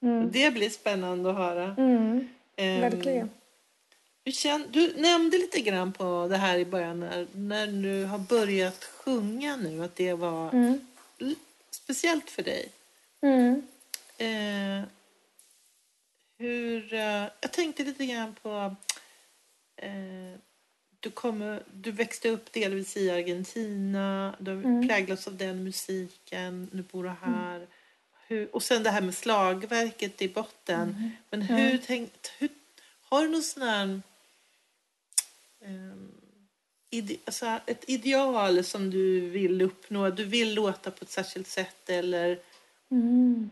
Mm. Det blir spännande att höra. Mm. Um, Verkligen. Du, känner, du nämnde lite grann på det här i början när, när du har börjat sjunga nu att det var mm. speciellt för dig. Eh, hur, eh, jag tänkte lite grann på Eh, du, kommer, du växte upp delvis i Argentina, du har mm. präglats av den musiken, nu bor du mm. här. Mm. Hur, och sen det här med slagverket i botten. Mm. Men hur, ja. tänkt, hur har du någon sån här... Um, ide, alltså ett ideal som du vill uppnå? Du vill låta på ett särskilt sätt eller? Mm.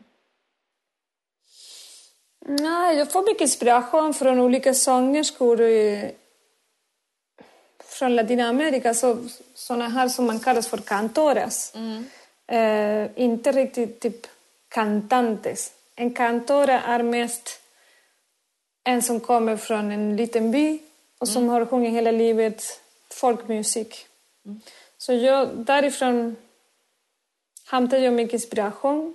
Nej, jag får mycket inspiration från olika sångerskor från Latinamerika. Så, såna här som man kallar för cantoras. Mm. Eh, inte riktigt typ cantantes. En cantora är mest en som kommer från en liten by och som mm. har sjungit hela livet folkmusik. Mm. Så jag, därifrån hämtar jag mycket inspiration.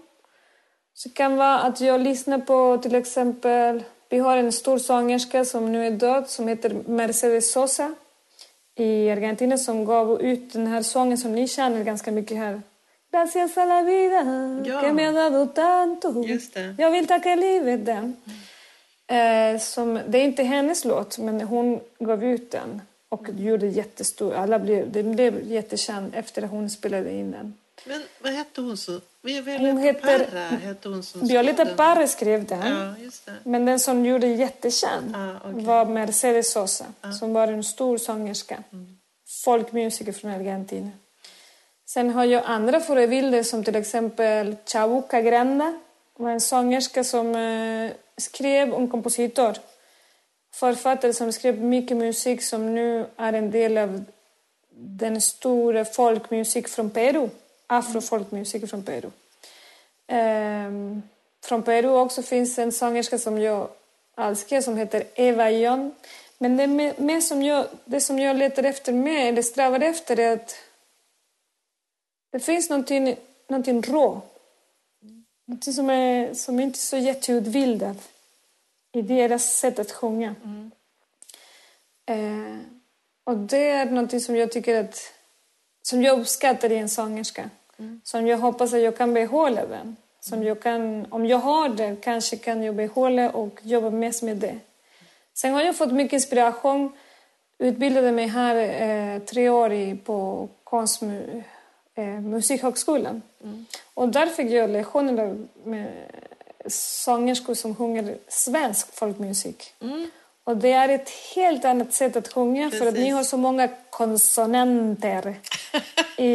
Så det kan vara att jag lyssnar på till exempel Vi har en stor sångerska som nu är död som heter Mercedes Sosa i Argentina som gav ut den här sången som ni känner ganska mycket här. Gracias a la vida ja. que me ha dado tanto. Just det. Jag vill tacka livet den. Mm. Eh, som, det är inte hennes låt men hon gav ut den och gjorde jättestor. Alla blev, det blev jättekänd efter att hon spelade in den. Men vad hette hon så? Hon heter, som Violeta Parra skrev den. Ja. Men den som gjorde jättekänd ah, okay. var Mercedes Sosa ah. som var en stor sångerska. Mm. Folkmusiker från Argentina. Sen har jag andra förebilder som till exempel Chabuca Granda. var en sångerska som eh, skrev, en kompositor. Författare som skrev mycket musik som nu är en del av den stora folkmusik från Peru afrofolkmusik från Peru. Um, från Peru också finns en sångerska som jag älskar som heter Eva Jon. Men det, med, med som jag, det som jag letar efter med, eller strävar efter är att det finns någonting, någonting rå. Någonting som, är, som inte är så jätteutbildat i deras sätt att sjunga. Mm. Eh, och det är någonting som jag tycker att som jag uppskattar i en sångerska. Mm. Som jag hoppas att jag kan behålla den. Som jag kan, om jag har det kanske kan jag behålla och jobba mest med det. Sen har jag fått mycket inspiration. Utbildade mig här eh, tre år på konstmusikhögskolan. Eh, mm. Och där fick jag lektioner med sångerskor som sjunger svensk folkmusik. Mm. Och det är ett helt annat sätt att sjunga Precis. för att ni har så många konsonanter i,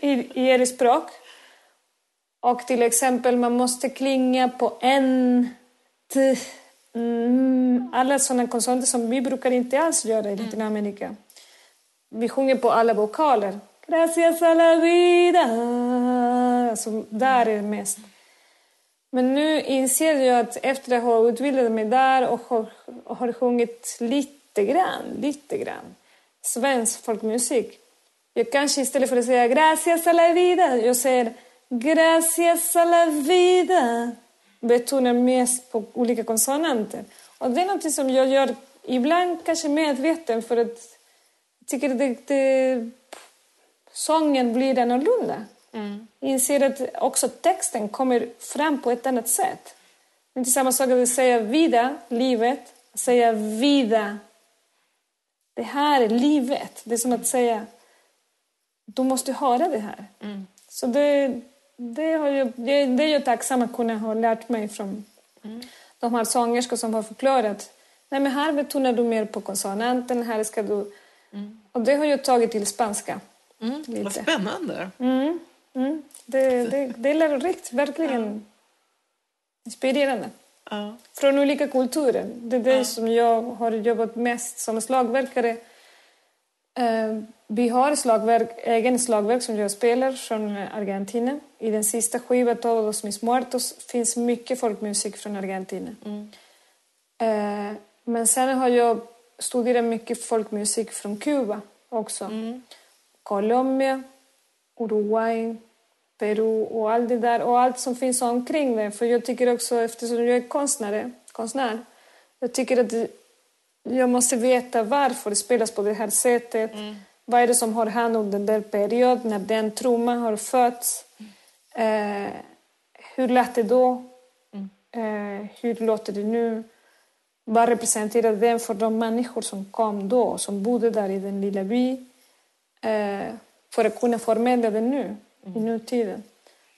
i, i ert språk. Och till exempel man måste klinga på en, t, mm, alla sådana konsonanter som vi brukar inte alls göra i mm. Latinamerika. Vi sjunger på alla vokaler. Gracias a la vida. Alltså, där är det mest. Men nu inser jag att efter att ha utbildat mig där och har, har sjungit lite grann, lite grann svensk folkmusik. Jag kanske istället för att säga gracias a la vida, jag säger gracias a la vida. Betonar mest på olika konsonanter. Och det är något som jag gör ibland kanske medveten för att jag tycker att det, det, sången blir annorlunda. Mm. Inser att också texten kommer fram på ett annat sätt. Det är inte samma sak att säga vida, livet, att säga vida. Det här är livet. Det är som att säga du måste höra det här. Mm. Så det, det, har jag, det, det är jag tacksam att kunna ha lärt mig från mm. de här sångerskor som har förklarat. Nej, men här betonar du mer på konsonanten, här ska du... Mm. Och det har jag tagit till spanska. Mm. Vad spännande. Mm. Mm. Det, det, det är lärorikt, verkligen ja. inspirerande. Ja. Från olika kulturer. Det är det ja. som jag har jobbat mest som slagverkare. Uh, vi har slagverk, egen slagverk som jag spelar från Argentina. I den sista skivan, Todos mis muertos, finns mycket folkmusik från Argentina. Mm. Uh, men sen har jag studerat mycket folkmusik från Kuba också. Mm. Colombia, Uruguay, Peru och allt det där och allt som finns omkring det. För jag tycker också, eftersom jag är konstnär, konstnär jag tycker att jag måste veta varför det spelas på det här sättet. Mm. Vad är det som har hänt under den där perioden när den trumman har fötts? Mm. Eh, hur lät det då? Mm. Eh, hur låter det nu? Vad representerar den för de människor som kom då, som bodde där i den lilla byn? Eh, för att kunna förmedla det nu i nutiden.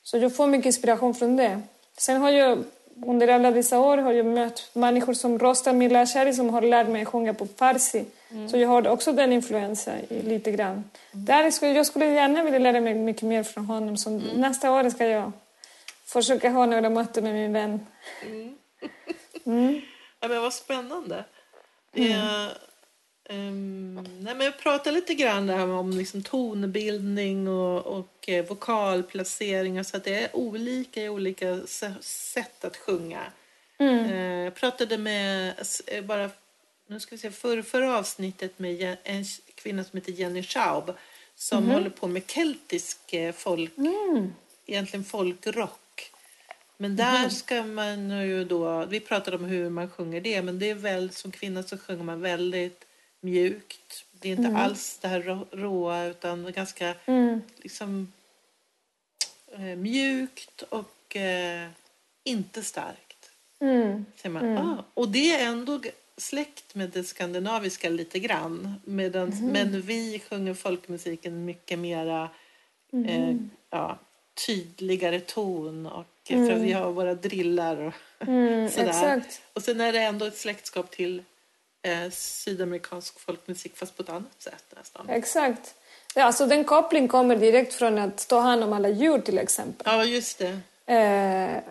Så jag får mycket inspiration från det. Sen har jag under alla dessa år har jag mött människor som Rostam Milashari som har lärt mig sjunga på farsi. Mm. Så jag har också den influensen lite grann. Mm. Där skulle, jag skulle gärna vilja lära mig mycket mer från honom. Så mm. Nästa år ska jag försöka ha några möten med min vän. Mm. mm. ja, men vad spännande. Det är, Um, nej, men jag pratade lite grann om liksom tonbildning och, och eh, vokalplaceringar så att det är olika i olika sätt att sjunga. Mm. Uh, jag pratade med, eh, bara, nu ska vi se, för, förra avsnittet med en kvinna som heter Jenny Schaub som mm. håller på med keltisk eh, folk, mm. egentligen folkrock. Men där mm. ska man ju då, vi pratade om hur man sjunger det, men det är väl som kvinna så sjunger man väldigt mjukt. Det är inte mm. alls det här råa utan ganska mm. liksom eh, mjukt och eh, inte starkt. Mm. man. Mm. Ah, och det är ändå släkt med det skandinaviska lite grann. Medan, mm. Men vi sjunger folkmusiken mycket mera mm. eh, ja, tydligare ton och mm. för vi har våra drillar och mm, sådär. Exakt. Och sen är det ändå ett släktskap till eh, sydamerikansk folkmusik fast på ett annat sätt nästan. Exakt. Ja, alltså den kopplingen kommer direkt från att ta hand om alla djur till exempel. Ja, just det. Eh,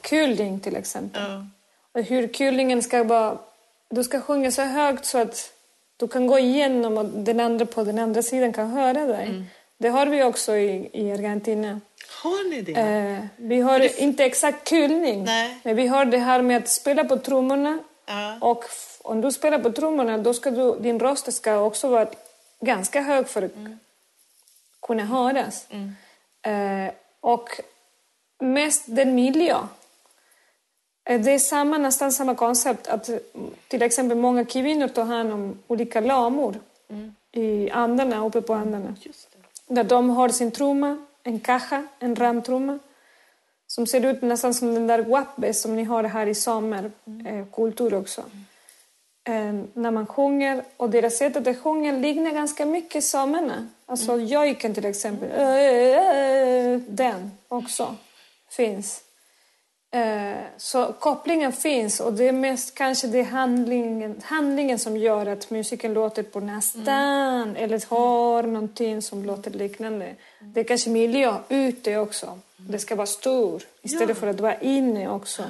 kulning till exempel. Ja. Och hur kulningen ska vara... Du ska sjunga så högt så att du kan gå igenom och den andra på den andra sidan kan höra dig. Mm. Det har vi också i, i Argentina. Har ni det? Eh, vi har det... inte exakt kulning, Nej. men vi har det här med att spela på trummorna. Ja. Och om du spelar på trummorna, då ska du, din röst ska också vara ganska hög för att mm. kunna höras. Mm. Eh, och mest den miljö. Eh, det är samma, nästan samma koncept. Att till exempel många kvinnor tar hand om olika lamor mm. i andarna, uppe på andarna. Där de har sin trumma en caja, en ramtrumma som ser ut nästan som den där guape som ni har här i sommarkultur mm. eh, också. Eh, när man sjunger, och deras sätt att sjunga liknar ganska mycket samerna. Alltså mm. jojken till exempel, äh, den också finns. Eh, så kopplingen finns och det är mest kanske det handlingen, handlingen som gör att musiken låter på nästan mm. eller har någonting som låter liknande. Det är kanske miljö ute också. Det ska vara stor istället ja. för att vara inne också.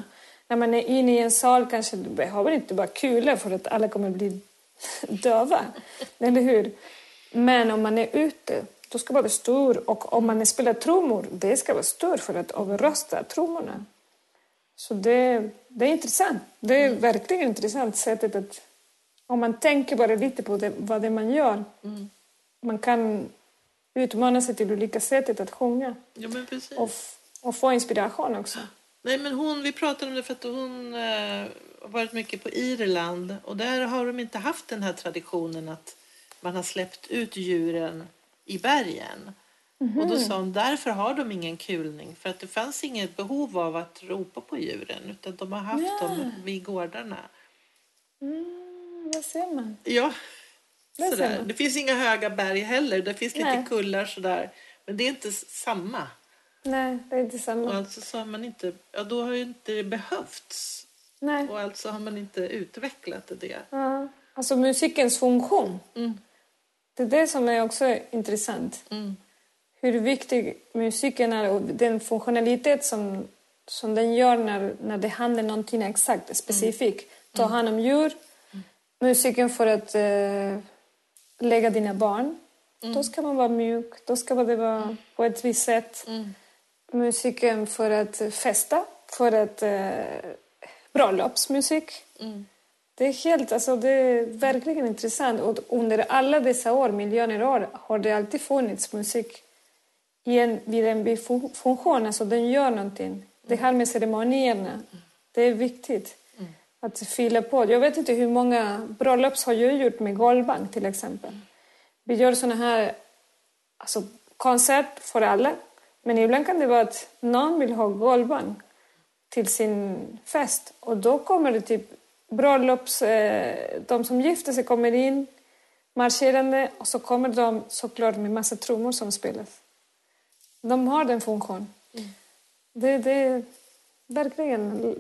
När man är inne i en sal kanske du behöver inte vara kul för att alla kommer bli döva. Eller hur? Men om man är ute då ska man vara stor och om man spelar trummor det ska vara stor för att överrösta trummorna. Så det, det är intressant. Det är mm. verkligen intressant sättet att om man tänker bara lite på det, vad det är man gör. Mm. Man kan utmana sig till olika sätt att sjunga. Ja. Och, och få inspiration också. Nej, men hon, vi pratade om det för att hon eh, har varit mycket på Irland och där har de inte haft den här traditionen att man har släppt ut djuren i bergen. Mm. Och då sa hon, därför har de ingen kulning. För att det fanns inget behov av att ropa på djuren. Utan de har haft ja. dem vid gårdarna. Mm, vad ser man? Ja, sådär. Det finns inga höga berg heller. Det finns lite Nej. kullar sådär. Men det är inte samma. Nej, det är inte samma. Och alltså så har man inte, ja då har ju inte det behövts. Nej. Och alltså har man inte utvecklat det. Ja. Alltså musikens funktion. Mm. Det är det som är också intressant. Mm hur viktig musiken är och den funktionalitet som, som den gör när, när det händer någonting exakt, specifikt. Mm. Ta hand om djur, mm. musiken för att äh, lägga dina barn. Mm. Då ska man vara mjuk, då ska det vara mm. på ett visst sätt. Mm. Musiken för att festa, för att äh, bröllopsmusik. Mm. Det är helt, alltså det är verkligen intressant och under alla dessa år, miljoner år, har det alltid funnits musik i en, vid en bifunktion, alltså den gör någonting. Det här med ceremonierna, det är viktigt att fylla på. Jag vet inte hur många bröllops har jag gjort med golvbank till exempel. Vi gör såna här alltså, koncert för alla, men ibland kan det vara att någon vill ha golvbank till sin fest och då kommer det typ bröllops, eh, de som gifter sig kommer in marscherande och så kommer de såklart med massa trummor som spelas. De har den funktionen. Mm. Det, det är verkligen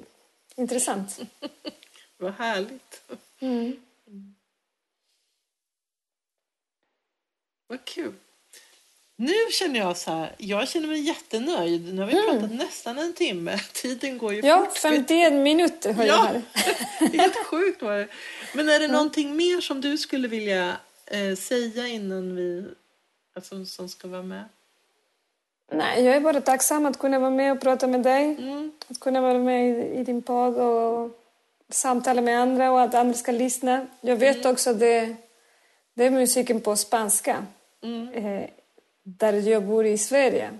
intressant. Vad härligt. Mm. Vad kul. Nu känner jag så här, jag känner mig jättenöjd. Nu har vi mm. pratat nästan en timme. Tiden går ju ja, fort. Ja, 51 minuter har jag här. Helt sjukt var det. Men är det mm. någonting mer som du skulle vilja eh, säga innan vi, alltså, som ska vara med? Nej, jag är bara tacksam att kunna vara med och prata med dig. Mm. Att kunna vara med i, i, din podd och samtala med andra och att andra ska lyssna. Jag vet mm. också att det, det är musiken på spanska. Mm. Eh, där jag bor i Sverige.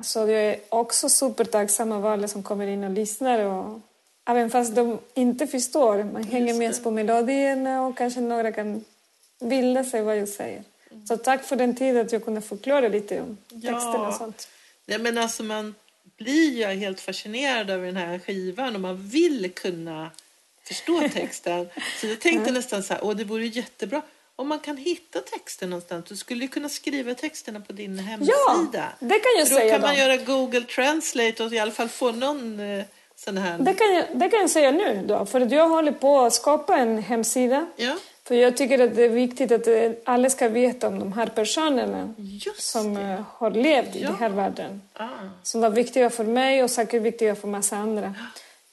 Så jag är också supertacksam av alla som kommer in och lyssnar. Och, även fast de inte förstår, man hänger med på melodierna och kanske några kan bilda sig vad jag säger. Mm. Så tack för den tiden att jag kunde förklara lite om texterna ja. och sånt. Ja, men alltså man blir ju helt fascinerad av den här skivan och man vill kunna förstå texten. så jag tänkte mm. nästan så här, åh det vore jättebra om man kan hitta texten någonstans. Du skulle kunna skriva texterna på din hemsida. Ja, det kan jag För säga. Då kan man göra Google Translate och i alla fall få någon eh, sån här... Det kan, jag, det kan jag säga nu då, för jag håller på att skapa en hemsida. Ja. För jag tycker att det är viktigt att eh, alla ska veta om de här personerna som. Eh, har levt ja. i den här världen. Ah. Som var viktiga för mig och säkert viktiga för massa andra.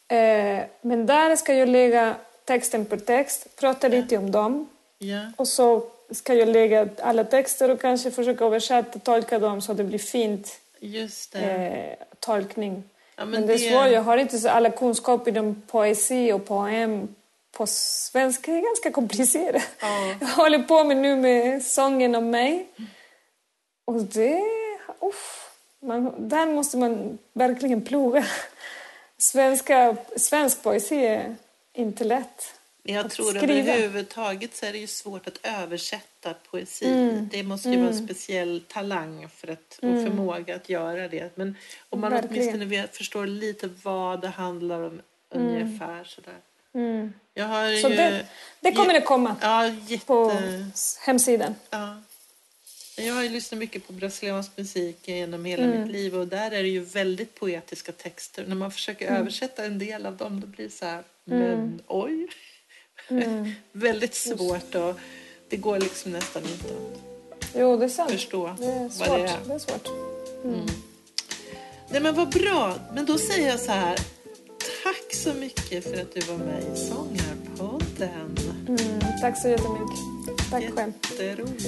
Eh, men där ska jag lägga texten per text, prata lite om dem. Ja. Och så ska jag lägga alla texter och kanske försöka översätta, tolka dem så att det blir fint Just eh, tolkning. Ja, men, men, det är det... svårt, jag har inte så alla kunskaper inom poesi och poem på svenska är ganska komplicerat. Ja. Jag håller på med nu med sången om mig. Och det... Uff, man, där måste man verkligen ploga. Svenska, svensk poesi är inte lätt. Jag tror skriva. överhuvudtaget så är det ju svårt att översätta poesi. Mm. Det måste ju mm. vara en mm. speciell talang för att, och mm. förmåga att göra det. Men om man Verkligen. åtminstone förstår lite vad det handlar om mm. ungefär sådär. Mm. Jag har så ju, det, det kommer det komma ja, jätte, på hemsidan. Ja. Jag har ju lyssnat mycket på brasiliansk musik genom hela mm. mitt liv och där är det ju väldigt poetiska texter. När man försöker mm. översätta en del av dem då blir det så här, men oj. Mm. väldigt svårt och det går liksom nästan inte att jo, det är sant. förstå det är svårt. vad det är. Det är svårt. Mm. Nej men vad bra, men då säger jag så här. Tack så mycket för att du var med i Sångarpodden. Mm, tack så jättemycket. Tack själv. Jätteroligt.